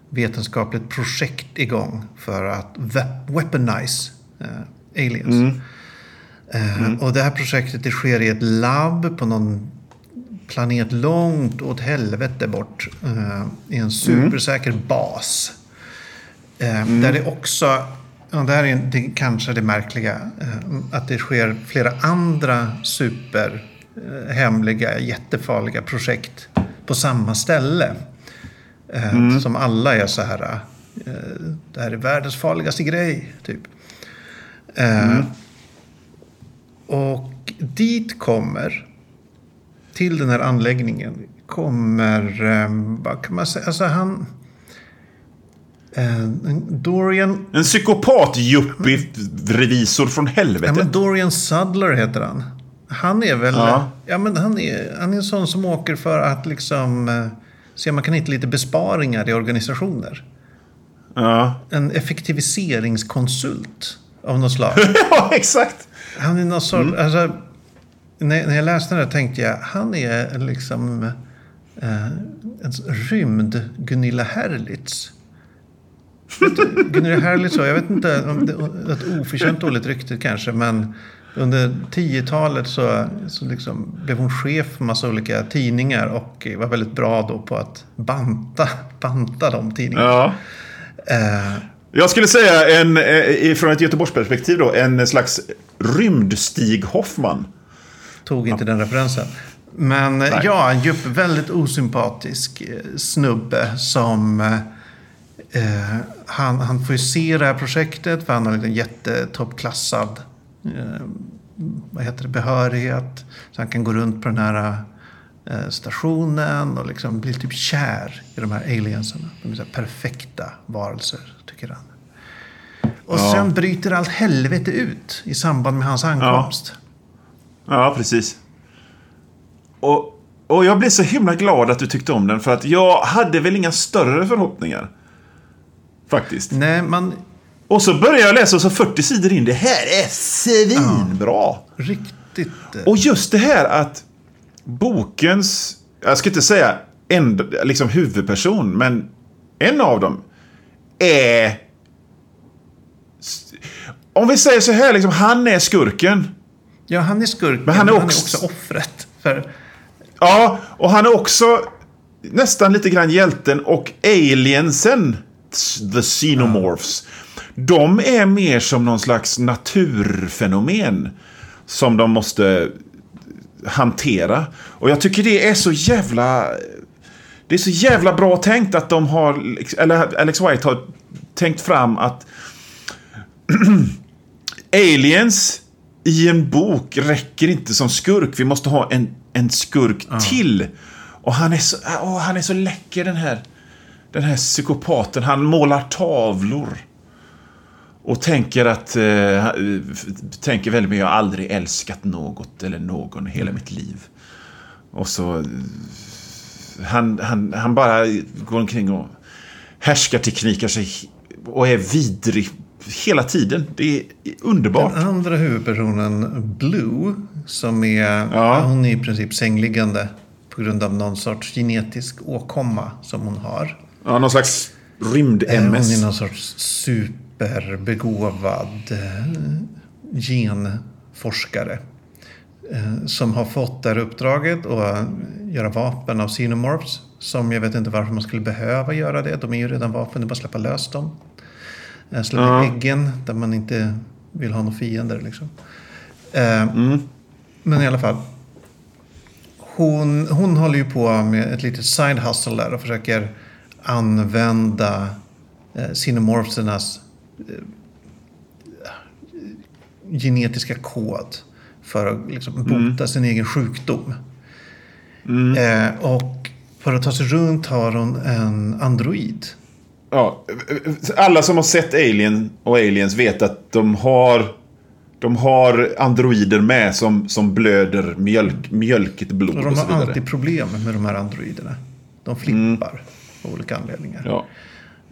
vetenskapligt projekt igång för att weaponize eh, aliens. Mm. Mm. Och det här projektet det sker i ett labb på någon planet långt åt helvete bort. I en supersäker bas. Mm. Där det också, och det här är det, kanske det märkliga, att det sker flera andra superhemliga, jättefarliga projekt på samma ställe. Eh, mm. Som alla är så här, eh, det här är världens farligaste grej, typ. Eh, mm. Och dit kommer, till den här anläggningen, kommer, vad kan man säga, alltså han... Dorian... En psykopat revisor från helvetet. Ja, Dorian Sudler heter han. Han är väl... Ja. ja. men han är, han är en sån som åker för att liksom... Eh, se om man kan hitta lite besparingar i organisationer. Ja. En effektiviseringskonsult av något slag. ja, exakt. Han är någon sorts... Mm. Alltså, när, när jag läste den tänkte jag, han är liksom eh, en rymd Gunilla Herlitz. Gunilla Herlitz, jag vet inte, om det är ett oförtjänt dåligt rykte kanske, men under 10-talet så, så liksom blev hon chef för massa olika tidningar och var väldigt bra då på att banta, banta de tidningarna. Ja. Uh, jag skulle säga en, eh, från ett Göteborgsperspektiv då, en slags rymdstig Hoffman. Tog inte den referensen. Men Nej. ja, en djup, väldigt osympatisk snubbe som... Eh, han, han får ju se det här projektet för han har en jättetoppklassad eh, vad heter det, behörighet. Så han kan gå runt på den här eh, stationen och liksom bli typ kär i de här alienserna. De är så perfekta varelser, tycker han. Och ja. sen bryter allt helvete ut i samband med hans ankomst. Ja, ja precis. och, och jag blir så himla glad att du tyckte om den. För att jag hade väl inga större förhoppningar. Faktiskt. Nej, man... Och så börjar jag läsa och så 40 sidor in. Det här är svinbra! Riktigt... eh, Och just det här att bokens, jag ska inte säga en, liksom huvudperson, men en av dem är... Om vi säger så här, liksom, han är skurken. Ja, han är skurken, Men han är också- också offret. För Ja, och han är också nästan lite grann hjälten och aliensen, the xenomorphs, de är mer som någon slags naturfenomen som de måste hantera. Och jag tycker det är så jävla... Det är så jävla bra tänkt att de har, eller Alex White har tänkt fram att aliens i en bok räcker inte som skurk. Vi måste ha en, en skurk till. Och han är, så, åh, han är så läcker den här, den här psykopaten. Han målar tavlor. Och tänker att... Eh, tänker väldigt mycket, jag har aldrig älskat något eller någon hela mitt liv. Och så... eh, Han, han, han bara går omkring och härskarteknikar sig och är vidrig hela tiden. Det är underbart. den andra huvudpersonen, Blue, som är... Ja. Hon är i princip sängliggande på grund av någon sorts genetisk åkomma som hon har. Ja, någon slags Eh, Hon rymd-MS. är någon sorts superbegåvad eh, genforskare. eh, Som har fått det här uppdraget att göra vapen av xenomorphs. Som jag vet inte varför man skulle behöva göra det. De är ju redan vapen, det är bara att släppa lös dem. Eh, Släppa Ja. äggen där man inte vill ha några fiender. Liksom. Eh, Mm. Men i alla fall. Hon, hon håller ju på med ett litet side hustle där och försöker använda eh, xenomorphsernas eh, genetiska kod för att liksom, bota sin egen sjukdom. Eh, och för att ta sig runt har hon en android. Ja, alla som har sett Alien och Aliens vet att de har, de har androider med som, som blöder mjölk, mjölkigt blod Och och, de så har vidare. alltid problem med de här androiderna. De flippar av olika anledningar. Ja.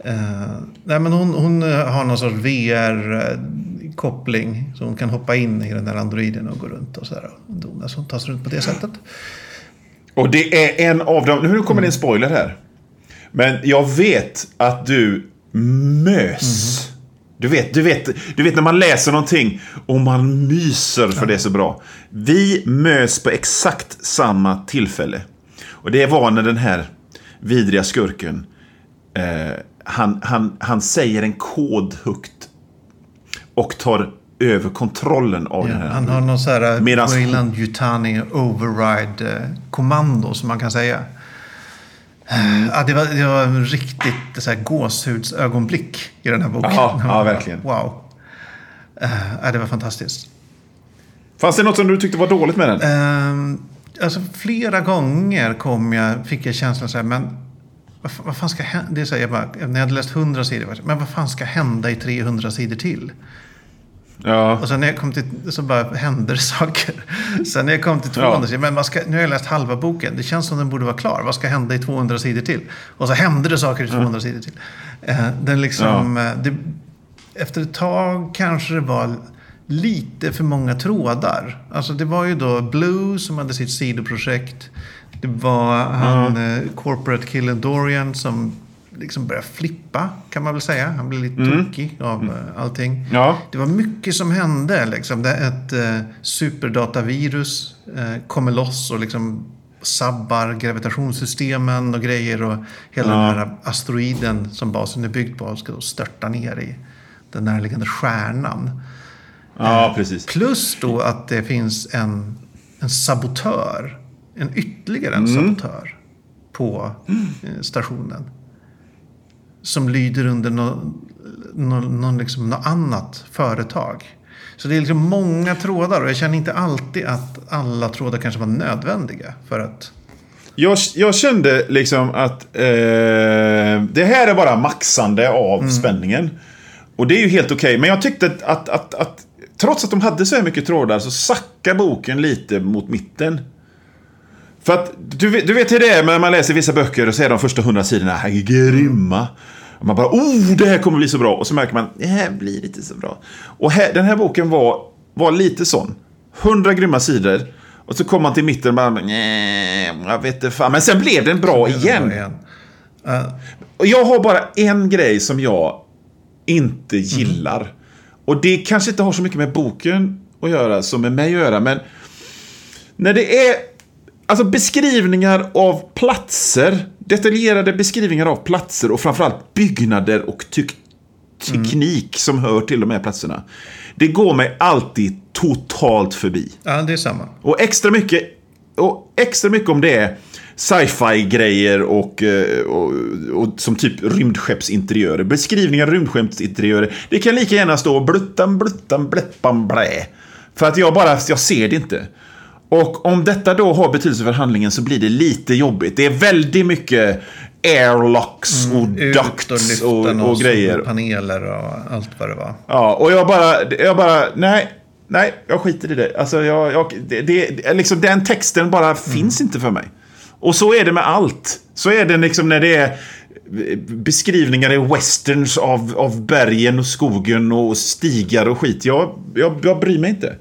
Eh, nej, men hon, hon eh, har någon sorts VR-koppling. Så hon kan hoppa in i den där androiden och gå runt och sådär. och dona. Så hon tar sig runt på det sättet. Och det är en av dem, nu kommer det en spoiler här. Men jag vet att du mös. Du, vet, du, vet, du vet när man läser någonting och man myser för det är så bra. Vi mös på exakt samma tillfälle. Och det var när den här vidriga skurken eh, han, han, han säger en kod högt och tar över kontrollen av Ja, den här. han har någon sån här Medans- Wayland Yutani override-kommando som man kan säga. Mm. Ja, det, var, det var en riktigt så här, gåshudsögonblick i den här boken. Man ja, verkligen. Wow. Eh, ja, det var fantastiskt. Fanns det något som du tyckte var dåligt med den? Ehm, alltså flera gånger kom jag, fick jag känslan så här, men vad, vad fan ska hända? Det är så här, jag bara, när jag hade läst 100 sidor, men vad fan ska hända i 300 sidor till? Ja. Och sen när jag kom till, så bara hände det saker. Sen när jag kom till 200 Ja. sidor, men ska, nu har jag läst halva boken, det känns som den borde vara klar. Vad ska hända i 200 sidor till? Och så hände det saker i 200 sidor till. Eh, den liksom, eh, det, efter ett tag kanske det var lite för många trådar. Alltså det var ju då Blue som hade sitt sidoprojekt. Det var han, eh, corporate-killen Dorian som liksom började flippa, kan man väl säga. Han blev lite tokig av eh, allting. Ja. Det var mycket som hände. Liksom. Det, ett eh, superdatavirus eh, kommer loss och liksom sabbar gravitationssystemen och grejer. Och hela den här asteroiden som basen är byggd på ska då störta ner i den närliggande stjärnan. Ja, precis. Plus då att det finns en, en sabotör. En ytterligare en sabotör på eh, stationen. Som lyder under någon, någon, någon liksom, något annat företag. Så det är liksom många trådar och jag känner inte alltid att alla trådar kanske var nödvändiga. För att... Jag, jag kände liksom att eh, det här är bara maxande av spänningen. Och det är ju helt okej. Men jag tyckte att, att, att, att trots att de hade så här mycket trådar så sackar boken lite mot mitten. För att du, vet- du vet hur det är när man läser vissa böcker och så är de första hundra sidorna här grymma. Och man bara oh, det här kommer bli så bra. Och så märker man det här blir inte så bra. Och här, den här boken var, var lite sån. Hundra grymma sidor. Och så kom man till mitten och bara nej, jag vet inte fan. Men sen blev den bra igen. Och jag har bara en grej som jag inte gillar. Och det kanske inte har så mycket med boken att göra som med mig att göra, men när det är alltså beskrivningar av platser, detaljerade beskrivningar av platser och framförallt byggnader och teknik som hör till de här platserna. Det går mig alltid totalt förbi. ja, det är samma. Och extra mycket, och extra mycket om det är sci-fi grejer och, eh, och, och som typ rymdskeppsinteriörer. Beskrivningar av rymdskeppsinteriörer. Det kan lika gärna stå bluttan, bluttan, bläppan, blä. För att jag bara, jag ser det inte. Och om detta då har betydelse för handlingen så blir det lite jobbigt. Det är väldigt mycket airlocks och Ut ducts och och, och, grejer. paneler och allt vad det var. Ja, och jag bara, jag bara, nej, nej, jag skiter i det. Alltså, jag, jag, det, det, liksom, den texten bara finns inte för mig. Och så är det med allt. Så är det liksom när det är beskrivningar i westerns av, av bergen och skogen och stigar och skit. Jag, jag, jag bryr mig inte.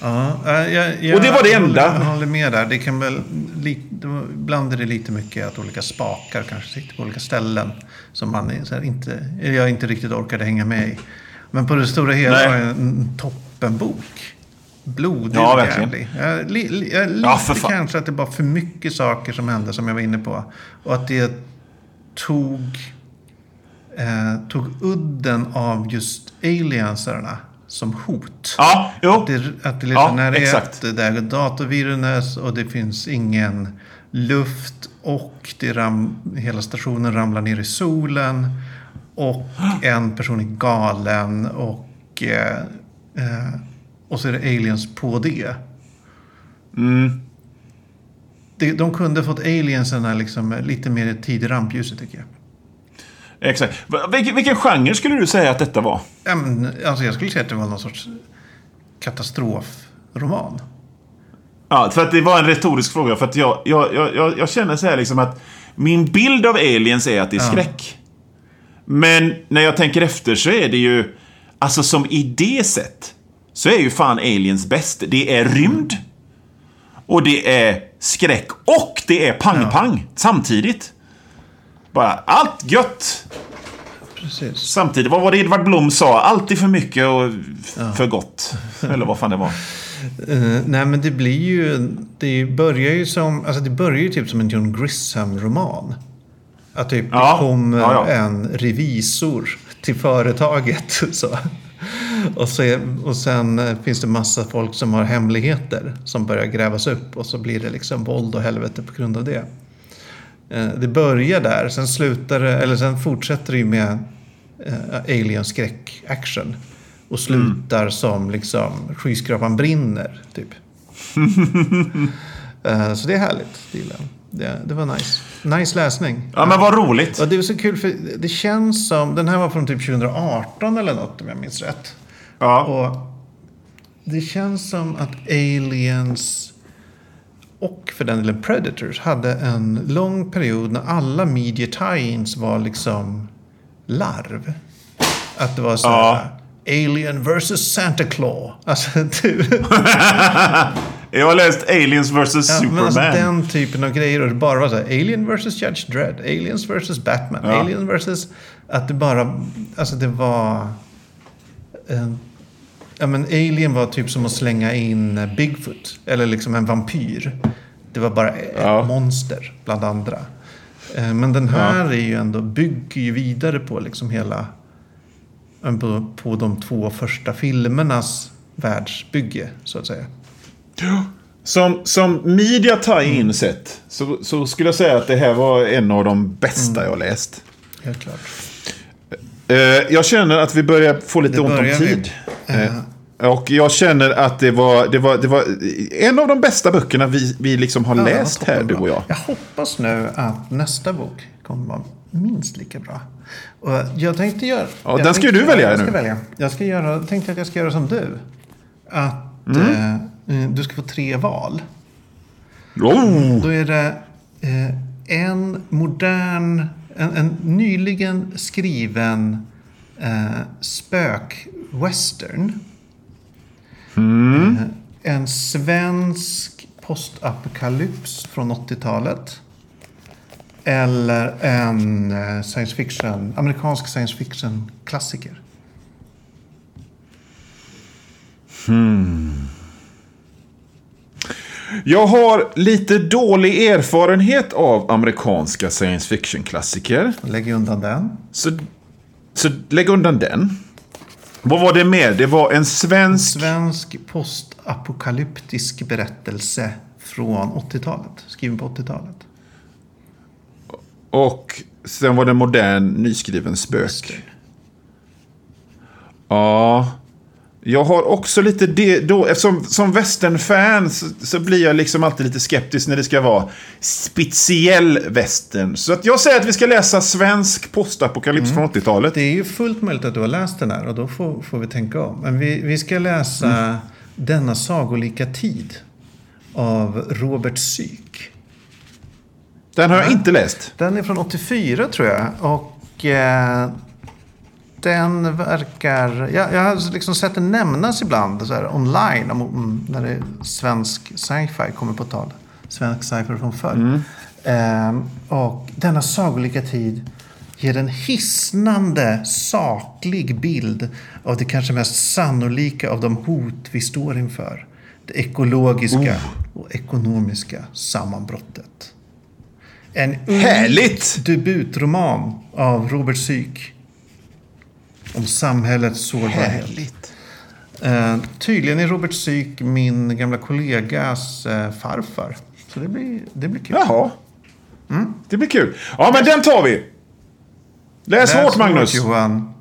Ja, eh, jag, jag Och det var det enda. Jag håller med där. Det kan väl, ibland är det lite mycket att olika spakar kanske sitter på olika ställen. Som man inte, jag inte riktigt orkade hänga med i. Men på det stora hela Nej. var det en toppenbok. Blodig Ja, och jävlig. Jag, li, li, jag, lite Ja, kanske att det var för mycket saker som hände som jag var inne på. Och att det tog, eh, tog udden av just aliensarna som hot. Ja, jo. Att det, att det liksom, Ja, när det exakt. är det är datorvirus och det finns ingen luft och det ram, hela stationen ramlar ner i solen och en person är galen och, eh, eh, och så är det aliens på det. Mm. det de kunde fått aliensarna liksom lite mer tid i rampljuset tycker jag. Exakt. Vilken, vilken genre skulle du säga att detta var? Ja, men, alltså jag skulle säga att det var någon sorts katastrofroman. Ja, för att det var en retorisk fråga. För att jag, jag, jag, jag, känner så här liksom att min bild av aliens är att det är skräck. Men när jag tänker efter så är det ju, alltså som idé sett, så är ju fan aliens bäst. Det är rymd. Och det är skräck. Och det är pang-pang samtidigt. Bara allt gött Precis. samtidigt. Vad var det Edvard Blom sa? Alltid för mycket och för gott. Eller vad fan det var. Eh, nej men det blir ju, det börjar ju som, alltså det börjar ju typ som en John Grisham-roman. Att typ Ja, det kommer ja, ja. en revisor till företaget. Så. Och, så är, och sen eh, finns det massa folk som har hemligheter som börjar grävas upp och så blir det liksom våld och helvete på grund av det. Eh, Det börjar där, sen slutar eller sen fortsätter det ju med eh, alien-skräck-action. Och slutar som liksom skyskrapan brinner, typ. Så det är härligt, det gillar det, det var nice. Nice läsning. Ja, men vad roligt. Och det var så kul för det känns som, den här var från typ 2018 eller något om jag minns rätt. Ja. Och det känns som att Aliens och för den delen Predators hade en lång period när alla media tie-ins var liksom larv. Att det var så här, Alien versus Santa Claus. Alltså, typ. Jag har läst Aliens vs. Ja, Superman. men alltså den typen av grejer. Och det bara var så här, Alien vs Judge Dredd. Aliens vs Batman. Ja. Alien vs... Att det bara... Alltså det var... Eh, ja men Alien var typ som att slänga in Bigfoot. Eller liksom en vampyr. Det var bara ett Ja. monster bland andra. Eh, men den här är ju ändå, bygger ju vidare på liksom hela... eh, På, på de två första filmernas världsbygge, så att säga. Som, som media tie-in sett så, så skulle jag säga att det här var en av de bästa jag läst. Helt klart. Eh, jag känner att vi börjar få lite Det ont om börjar vi. Och jag känner att det var, det, var, det var en av de bästa böckerna vi, vi liksom har Ja, läst här, du och jag. Jag hoppas nu att nästa bok kommer vara minst lika bra. Och jag tänkte göra... Ja, den ska ju du välja jag ska nu. Välja. Jag ska göra, tänkte att jag ska göra som du. Att Mm. eh, eh, du ska få tre val. Oh! Då är det eh, en modern, en, en nyligen skriven eh, spökwestern. Eh, en svensk postapokalyps från 80-talet. Eller en eh, science fiction, amerikansk science fiction-klassiker. Jag har lite dålig erfarenhet av amerikanska science fiction-klassiker. Lägg undan den. Så, så lägg undan den. Vad var det mer? Det var en svensk... Svensk postapokalyptisk berättelse från 80-talet. Skriven på 80-talet. Och sen var det modern, nyskriven spök. Ja. Jag har också lite det då, eftersom som westernfan så, så blir jag liksom alltid lite skeptisk när det ska vara speciell western. Så att jag säger att vi ska läsa svensk postapokalyps från 80-talet. Det är ju fullt möjligt att du har läst den här och då får, får vi tänka om. Men vi, vi ska läsa Denna sagolika tid av Robert Syk. Den har jag inte läst. Den är från 84 tror jag. Och eh, den verkar... Jag, jag har liksom sett den nämnas ibland så här, online om, när det svensk sci-fi kommer på tal. Svensk sci-fi från förr. Eh, och denna sagolika tid ger en hisnande saklig bild av det kanske mest sannolika av de hot vi står inför. Det ekologiska och ekonomiska sammanbrottet. En Härligt! debutroman av Robert Syk. Om samhällets sårbarhet. Härligt. Eh, tydligen är Robert Syk min gamla kollegas eh, farfar. Så det blir, det blir kul. Jaha. Det blir kul. Ja, men den tar vi. Läs, hårt, Magnus. Johan.